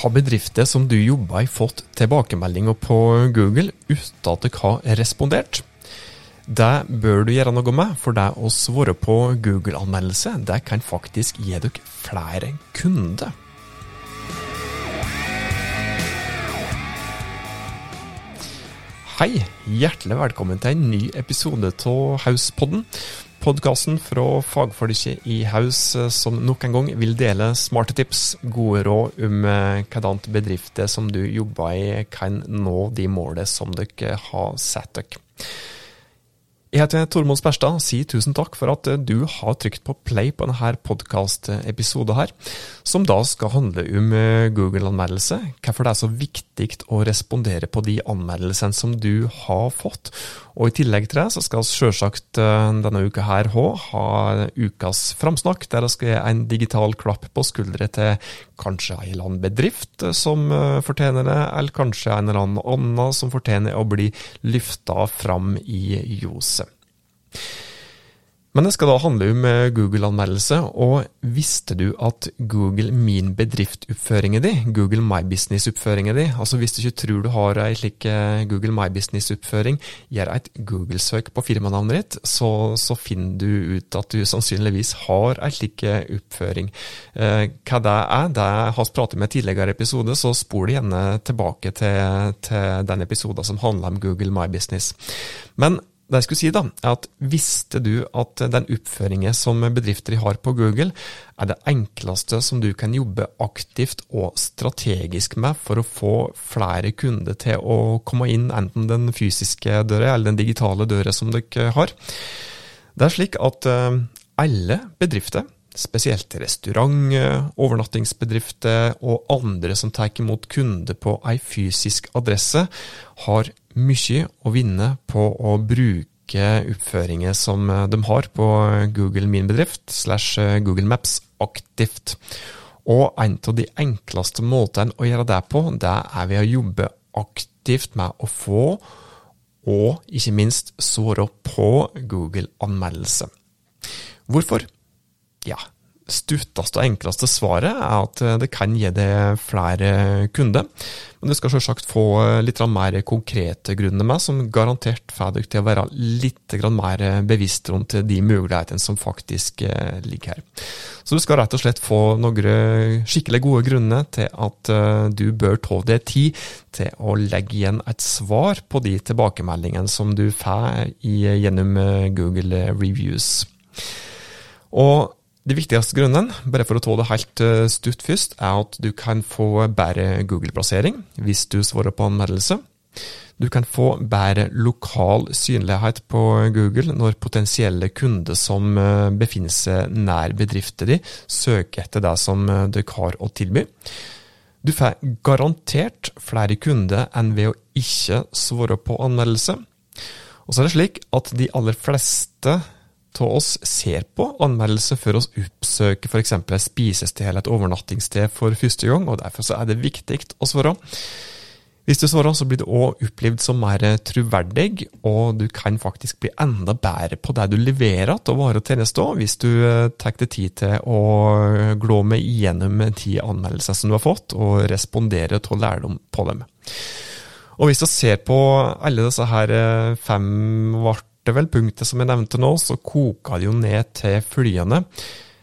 Har bedrifter som du jobber i fått tilbakemeldinger på Google uten at dere har respondert? Det bør du gjøre noe med, for det å svare på Google-anmeldelse det kan faktisk gi dere flere kunder. Hei, hjertelig velkommen til en ny episode av Hauspodden podkasten fra fagfolket i Haus eh, som nok en gang vil dele smarte tips, gode råd om eh, hvordan bedrifter som du jobber i kan nå de målene som dere har satt dere. Jeg heter Tormod Sperstad, og sier tusen takk for at du har trykt på play på denne podkast-episoden her, som da skal handle om eh, Google-anmeldelse, hvorfor det er så viktig å respondere på de anmeldelsene som du har fått. Og I tillegg til det så skal vi selvsagt eh, denne uka her ha ukas framsnakk, der det skal gi en digital klapp på skuldre til kanskje en eller annen bedrift som eh, fortjener det, eller kanskje en eller annen annen som fortjener å bli løfta fram i ljoset. Men det skal da handle om eh, Google-anmeldelse, og visste du at Google Min bedrift-oppføringen din, Google My Business-oppføringen din, altså hvis du ikke tror du har ei slik eh, Google My Business-oppføring, gjør et Google-søk på firmanavnet ditt, så, så, finner du ut at du sannsynligvis har ei slik eh, oppføring. Hva det er, det har vi pratet med i tidligere episode, så spol gjerne tilbake til, til den episoden som handler om Google My Business. Men det jeg skulle si da, er at Visste du at den oppføringen som bedrifter har på Google, er det enkleste som du kan jobbe aktivt og strategisk med for å få flere kunder til å komme inn, enten den fysiske døra eller den digitale døra som dere har? Det er slik at eh, alle bedrifter, spesielt restaurant, overnattingsbedrifter og andre som tar imot kunder på ei fysisk adresse, har mye å vinne på å bruke oppføringer som de har på Google Min bedrift slash Google Maps aktivt. Og en av de enkleste måtene å gjøre det på, det er ved å jobbe aktivt med å få, og ikke minst svare på Google-anmeldelse. Hvorfor? Ja, stutteste og enkleste svaret er at det kan gi deg flere kunder. Men du skal selvsagt få litt mer konkrete grunner med, som garantert får deg til å være litt mer bevisst rundt de mulighetene som faktisk eh, ligger her. Så du skal rett og slett få noen skikkelig gode grunner til at eh, du bør ta deg tid til å legge igjen et svar på de tilbakemeldingene som du får gjennom eh, Google Reviews. Og de viktigste grunnene, bare for å ta det helt eh, stutt først, er at du kan få bedre Google-plassering hvis du svarer på anmeldelse. Du kan få bedre lokal synlighet på Google når potensielle kunder som eh, befinner seg nær bedriften din, søker etter det som eh, dere har å tilby. Du får garantert flere kunder enn ved å ikke svare på anmeldelse. Og så er det slik at de aller fleste av oss ser på anmeldelse før oss oppsøker f.eks. et spisested eller et overnattingssted for første gang, og derfor er det viktig å svare. Hvis du svarer, så blir du òg opplevd som mer troverdig, og du kan faktisk bli enda bedre på det du leverer til varer og tjenester, hvis du eh, tar deg tid til å glå med igjennom ti anmeldelser som du har fått, og respondere til lærdom på dem. Og hvis du ser på alle disse her eh, fem vart første vel punktet som jeg nevnte nå, så koka det jo ned til følgende.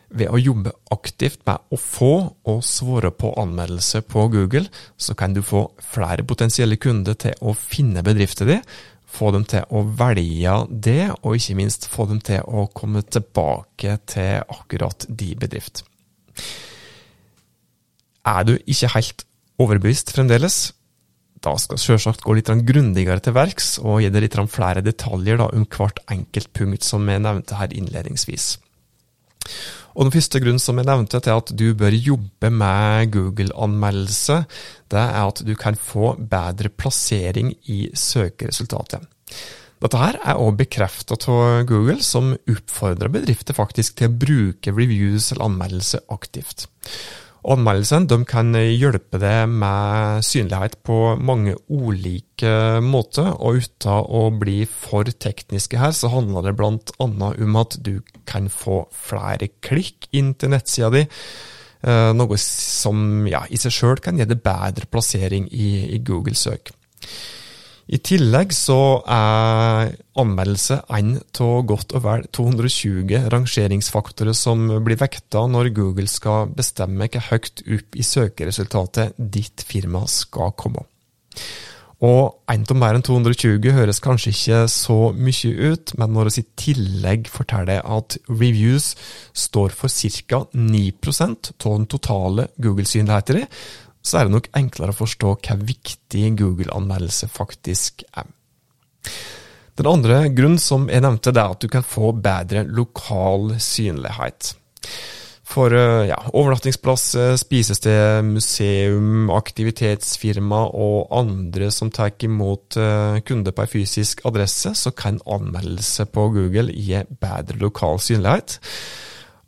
Ved å jobbe aktivt med å få og svare på anmeldelse på Google, så kan du få flere potensielle kunder til å finne bedriften din, få dem til å velge det, og ikke minst få dem til å komme tilbake til akkurat de bedrift. Er du ikke helt overbevist fremdeles, da skal selvsagt gå litt grundigere til verks og gi deg litt flere detaljer da, om hvert enkelt punkt som jeg nevnte her innledningsvis. Og Den første grunnen som jeg nevnte til at du bør jobbe med Google-anmeldelse, det er at du kan få bedre plassering i søkeresultatet. Dette her er også bekreftet av Google, som oppfordrer bedrifter faktisk til å bruke reviews eller anmeldelse aktivt. Anmeldelsen de kan hjelpe deg med synlighet på mange ulike måter, og uten å bli for tekniske her, så handler det bl.a. om at du kan få flere klikk inn til nettsida di. Eh, noe som ja, i seg sjøl kan gi det bedre plassering i, i Google-søk. I tillegg så er anmeldelse en av godt og vel 220 rangeringsfaktorer som blir vekta når Google skal bestemme hvor høyt opp i søkeresultatet ditt firma skal komme. Og en av mer enn 220 høres kanskje ikke så mye ut, men når vi i tillegg forteller at reviews står for ca. 9% av den totale Google-synligheten, så er det nok enklere å forstå hvor viktig Google-anmeldelse faktisk er. Den andre grunnen som jeg nevnte, det er at du kan få bedre lokal synlighet. For eh, ja, overnattingsplass, spisested, museum, aktivitetsfirma og andre som tar imot eh, kunder på en fysisk adresse, så kan anmeldelse på Google gi bedre lokal synlighet.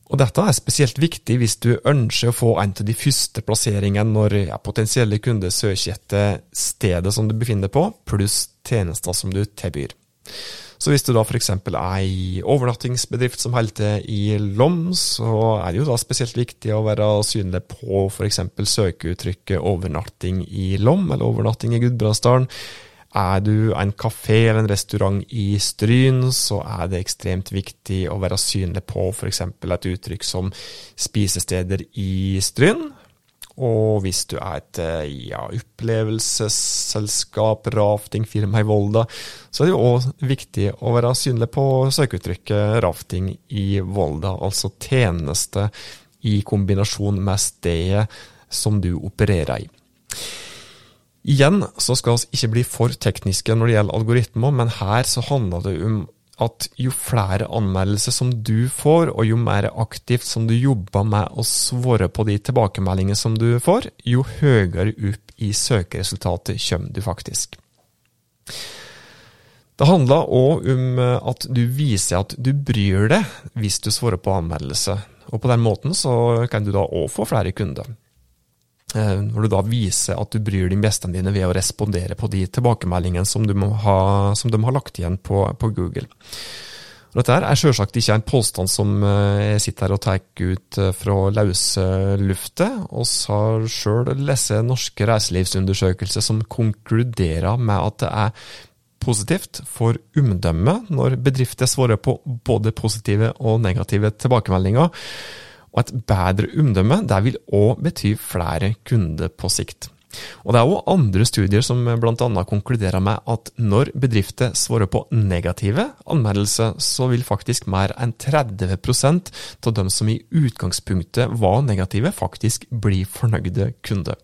Og dette er spesielt viktig hvis du ønsker å få en av de første plasseringene når ja, potensielle kunder søker etter stedet som du befinner deg på, pluss tjenester som du tilbyr. Så hvis du da f.eks. er ei overnattingsbedrift som holder til i Lom, så er det jo da spesielt viktig å være synlig på f.eks. søkeuttrykket 'overnatting i Lom' eller 'overnatting i Gudbrandsdalen'. Er du en kafé eller en restaurant i Stryn, så er det ekstremt viktig å være synlig på f.eks. et uttrykk som 'spisesteder i Stryn', og hvis du er et eh, ja, opplevelsesselskap, raftingfirma i Volda, så er det jo òg viktig å være synlig på søkeuttrykket rafting i Volda, altså tjeneste i kombinasjon med stedet som du opererer i. Igjen så skal vi ikke bli for tekniske når det gjelder algoritmer, men her så handler det om at jo flere anmeldelser som du får, og jo mer aktivt som du jobber med å svare på de tilbakemeldingene som du får, jo høyere opp i søkeresultatet kommer du faktisk. Det handler òg om at du viser at du bryr deg hvis du svarer på anmeldelse, og på den måten så kan du da òg få flere kunder. Eh, når du da viser at du bryr deg om gjestene dine ved å respondere på de tilbakemeldingene som, ha, som de har lagt igjen på, på Google. Dette er selvsagt ikke en påstand som eh, jeg sitter her og tar ut eh, fra løse luftet. Vi har sjøl lest norske reiselivsundersøkelser som konkluderer med at det er positivt for omdømmet når bedrifter svarer på både positive og negative tilbakemeldinger. Og et bedre omdømme det vil òg bety flere kunder på sikt. Og Det er òg andre studier som bl.a. konkluderer med at når bedrifter svarer på negative anmeldelser, så vil faktisk mer enn 30% av dem som i utgangspunktet var negative, faktisk bli fornøyde kunder.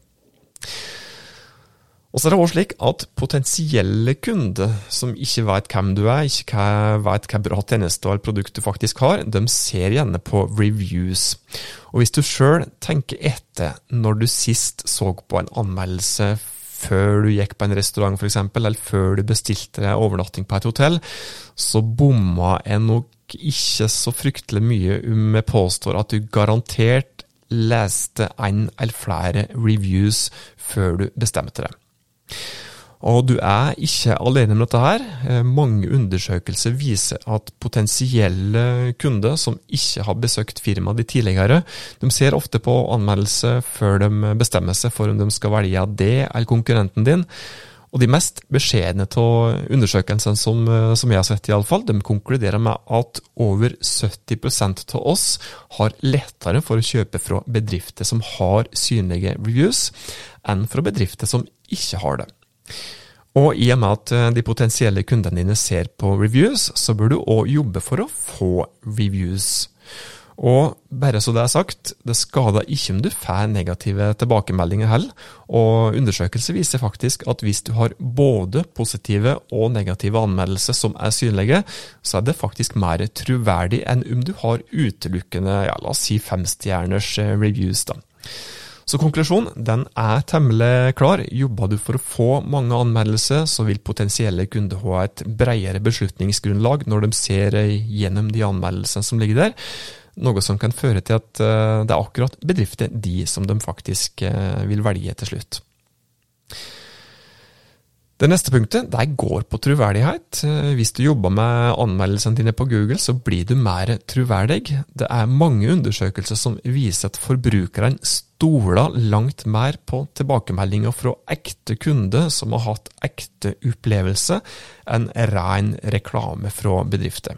Og så er det også slik at potensielle kunder som ikke vet hvem du er, ikke vet hva bra tjeneste eller produkt du faktisk har, de ser gjerne på reviews. Og hvis du sjøl tenker etter når du sist så på en anmeldelse før du gikk på en restaurant f.eks., eller før du bestilte deg overnatting på et hotell, så bomma jeg nok ikke så fryktelig mye om jeg påstår at du garantert leste en eller flere reviews før du bestemte deg. Og du er ikke alene med dette her. Eh, mange undersøkelser viser at potensielle kunder som ikke har besøkt firmaet de tidligere, de ser ofte på anmeldelse før de bestemmer seg for om de skal velge det eller konkurrenten din. Og de mest beskjedne av undersøkelsene som, eh, som, jeg har sett, i alle fall, de konkluderer med at over 70% av oss har lettere for å kjøpe fra bedrifter som har synlige reviews, enn fra bedrifter som ikke har det. Og i og med at eh, de potensielle kundene dine ser på reviews, så bør du òg jobbe for å få reviews. Og bare så det er sagt, det skader ikke om du får negative tilbakemeldinger heller. Og undersøkelser viser faktisk at hvis du har både positive og negative anmeldelser som er synlige, så er det faktisk mer troverdig enn om du har utelukkende, ja, la oss si femstjerners eh, reviews. da. Så konklusjonen den er temmelig klar. Jobber du for å få mange anmeldelser, så vil potensielle kunder ha et bredere beslutningsgrunnlag når de ser gjennom de anmeldelsene som ligger der. Noe som kan føre til at eh, det er akkurat bedrifter de som de faktisk eh, vil velge til slutt. Det neste punktet det går på troverdighet. Hvis du jobber med anmeldelsene dine på Google, så blir du mer troverdig. Det er mange undersøkelser som viser at forbrukerne stoler langt mer på tilbakemeldinger fra ekte kunder som har hatt ekte opplevelse, enn ren reklame fra bedrifter.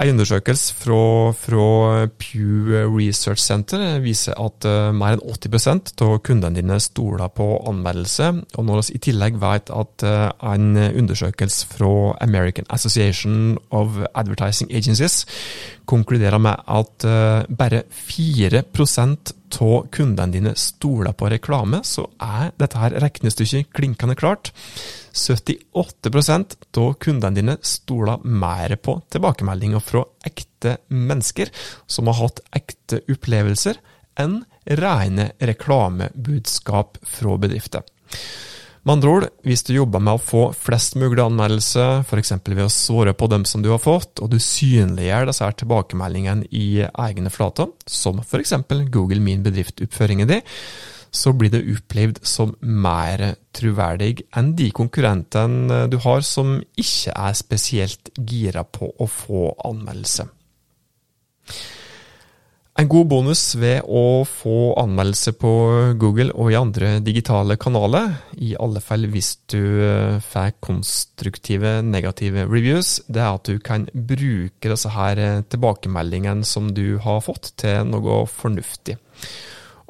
En undersøkelse fra, fra, Pew Research Center viser at uh, mer enn 80 av kundene dine stoler på anmeldelse. Og når vi i tillegg vet at uh, en undersøkelse fra American Association of Advertising Agencies konkluderer med at uh, bare 4 av kundene dine stoler på reklame, så er dette her regnestykket klinkende klart. 78% av kundene dine stoler mer på tilbakemeldinger fra ekte mennesker som har hatt ekte opplevelser, enn rene reklamebudskap fra bedrifter. Med andre ord, hvis du jobber med å få flest mulig anmeldelser, f.eks. ved å svare på dem som du har fått, og du synliggjør disse her tilbakemeldingene i egne flater, som f.eks. Google Min bedrift-oppføringen din, så blir det opplevd som mer troverdig enn de konkurrentene du har som ikke er spesielt gira på å få anmeldelse. En god bonus ved å få anmeldelse på Google og i andre digitale kanaler, i alle fall hvis du eh, får konstruktive negative reviews, det er at du kan bruke disse her eh, tilbakemeldingene som du har fått, til noe fornuftig.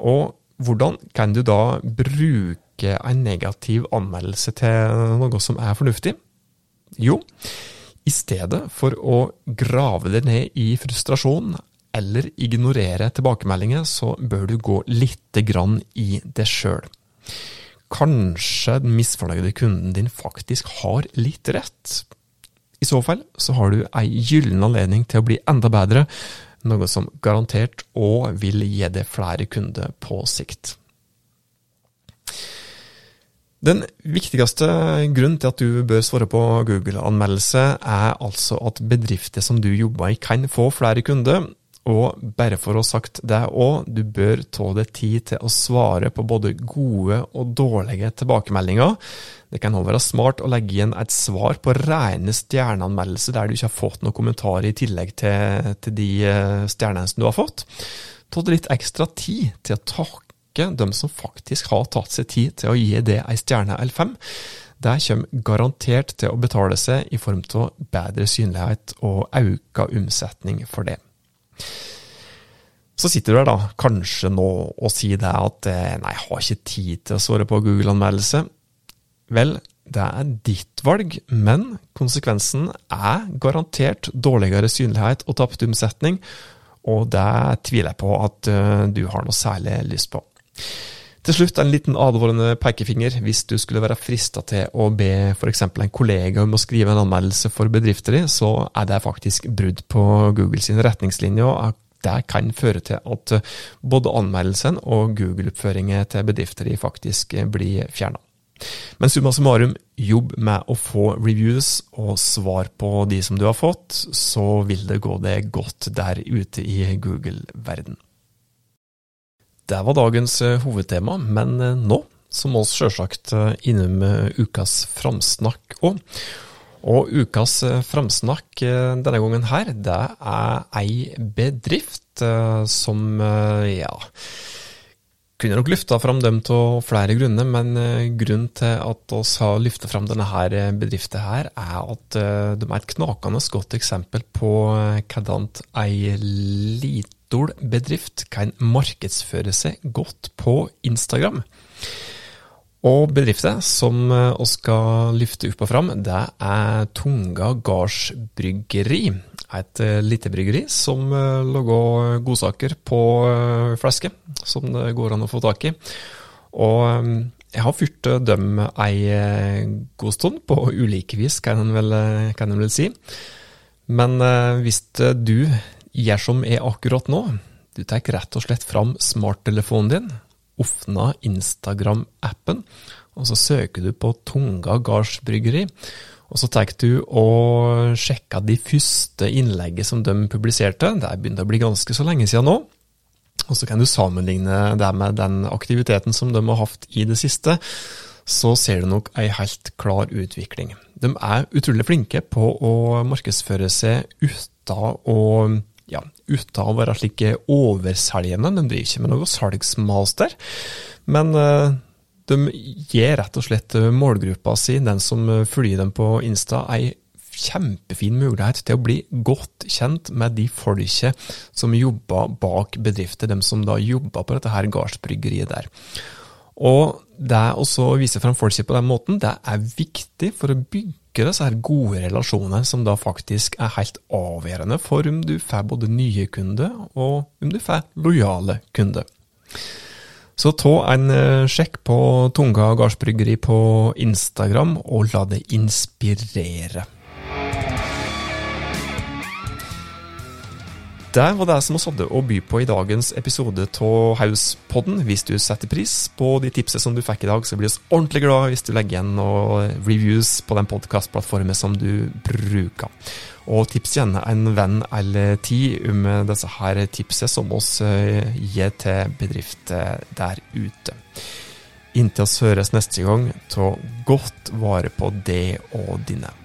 Og hvordan kan du da bruke en negativ anmeldelse til noe som er fornuftig? Jo, i stedet for å grave det ned i frustrasjon eller ignorere tilbakemeldinger, så bør du gå lite grann i det sjøl. Kanskje den misfornøyde kunden din faktisk har litt rett. I så fall så har du ei gyllen anledning til å bli enda bedre, noe som garantert òg vil gi deg flere kunder på sikt. Den viktigste grunnen til at du bør svare på Google-anmeldelse, er altså at bedrifter som du jobber i kan få flere kunder. Og bare for å ha sagt det òg, du bør ta deg tid til å svare på både gode og dårlige tilbakemeldinger. Det kan òg være smart å legge igjen et svar på rene stjerneanmeldelser der du ikke har fått noen kommentarer i tillegg til, til de eh, stjernene du har fått. Ta deg litt ekstra tid til å takke dem som faktisk har tatt seg tid til å gi det ei stjerne eller fem. Det kommer garantert til å betale seg i form av bedre synlighet og økt omsetning for det. Så sitter du der da, kanskje nå og sier det at eh, nei, jeg har ikke tid til å svare på Google-anmeldelse. Vel, det er ditt valg, men konsekvensen er garantert dårligere synlighet og tapt omsetning, og det tviler jeg på at uh, du har noe særlig lyst på. Til slutt en liten advarende pekefinger hvis du skulle være frista til å be f.eks. en kollega om å skrive en anmeldelse for bedrifter i, så er det faktisk brudd på Google sine retningslinjer. Det kan føre til at både anmeldelsen og Google-oppføringen til bedrifter i faktisk blir fjerna. Men summa summarum, jobb med å få reviews og svar på de som du har fått, så vil det gå deg godt der ute i Google-verden. Det var dagens eh, hovedtema, men eh, nå så må vi sjølsagt eh, innom ukas framsnakk òg. Og ukas framsnakk denne gangen her, det er ei bedrift som, ja kunne nok løfta fram dem av flere grunner, men grunnen til at vi har løfta fram denne her bedriften, her, er at de er et knakende godt eksempel på hvordan ei liten bedrift kan markedsføre seg godt på Instagram. Og bedriften som vi skal løfte opp og fram, det er Tunga gardsbryggeri et uh, lite bryggeri som uh, lager godsaker på flaske, som det går an å få tak i. Og jeg har fyrt dem ei god stund, på ulike vis, kan en vel, vel, si. Men hvis du gjør som er akkurat nå, du tar rett og slett fram smarttelefonen din, åpner Instagram-appen, og så søker du på Tunga gardsbryggeri. Og så tar du og sjekker de første innlegget som de publiserte. Det er begynt å bli ganske så lenge siden nå. Og så kan du sammenligne det med den aktiviteten som de har hatt i det siste. så ser du nok ei helt klar utvikling. De er utrolig flinke på å markedsføre seg uten å ja, uten å være slik overselgende. De driver ikke med noe salgsmaster, men uh, de gir rett og slett målgruppa si, den som følger dem på Insta, ei kjempefin mulighet til å bli godt kjent med de folket som jobber bak bedrifter, dem som da jobber på dette her gardsbryggeriet der. Og det å vise frem folket på den måten, det er viktig for å bygge disse her gode relasjonene, som da faktisk er helt avgjørende for om du får både nye kunder, og om du får lojale kunder. Så ta en eh, sjekk på Tunga gardsbryggeri på Instagram, og la det inspirere. Det var det som vi hadde å by på i dagens episode av Hauspodden. Hvis du setter pris på de tipsene som du fikk i dag, så blir vi ordentlig glad hvis du legger igjen noen reviews på den podkastplattformen som du bruker. Og tips gjerne en venn eller ti om disse her tipsene som oss eh, gir til bedrifter der ute. Inntil oss høres neste gang, ta godt vare på det og dine.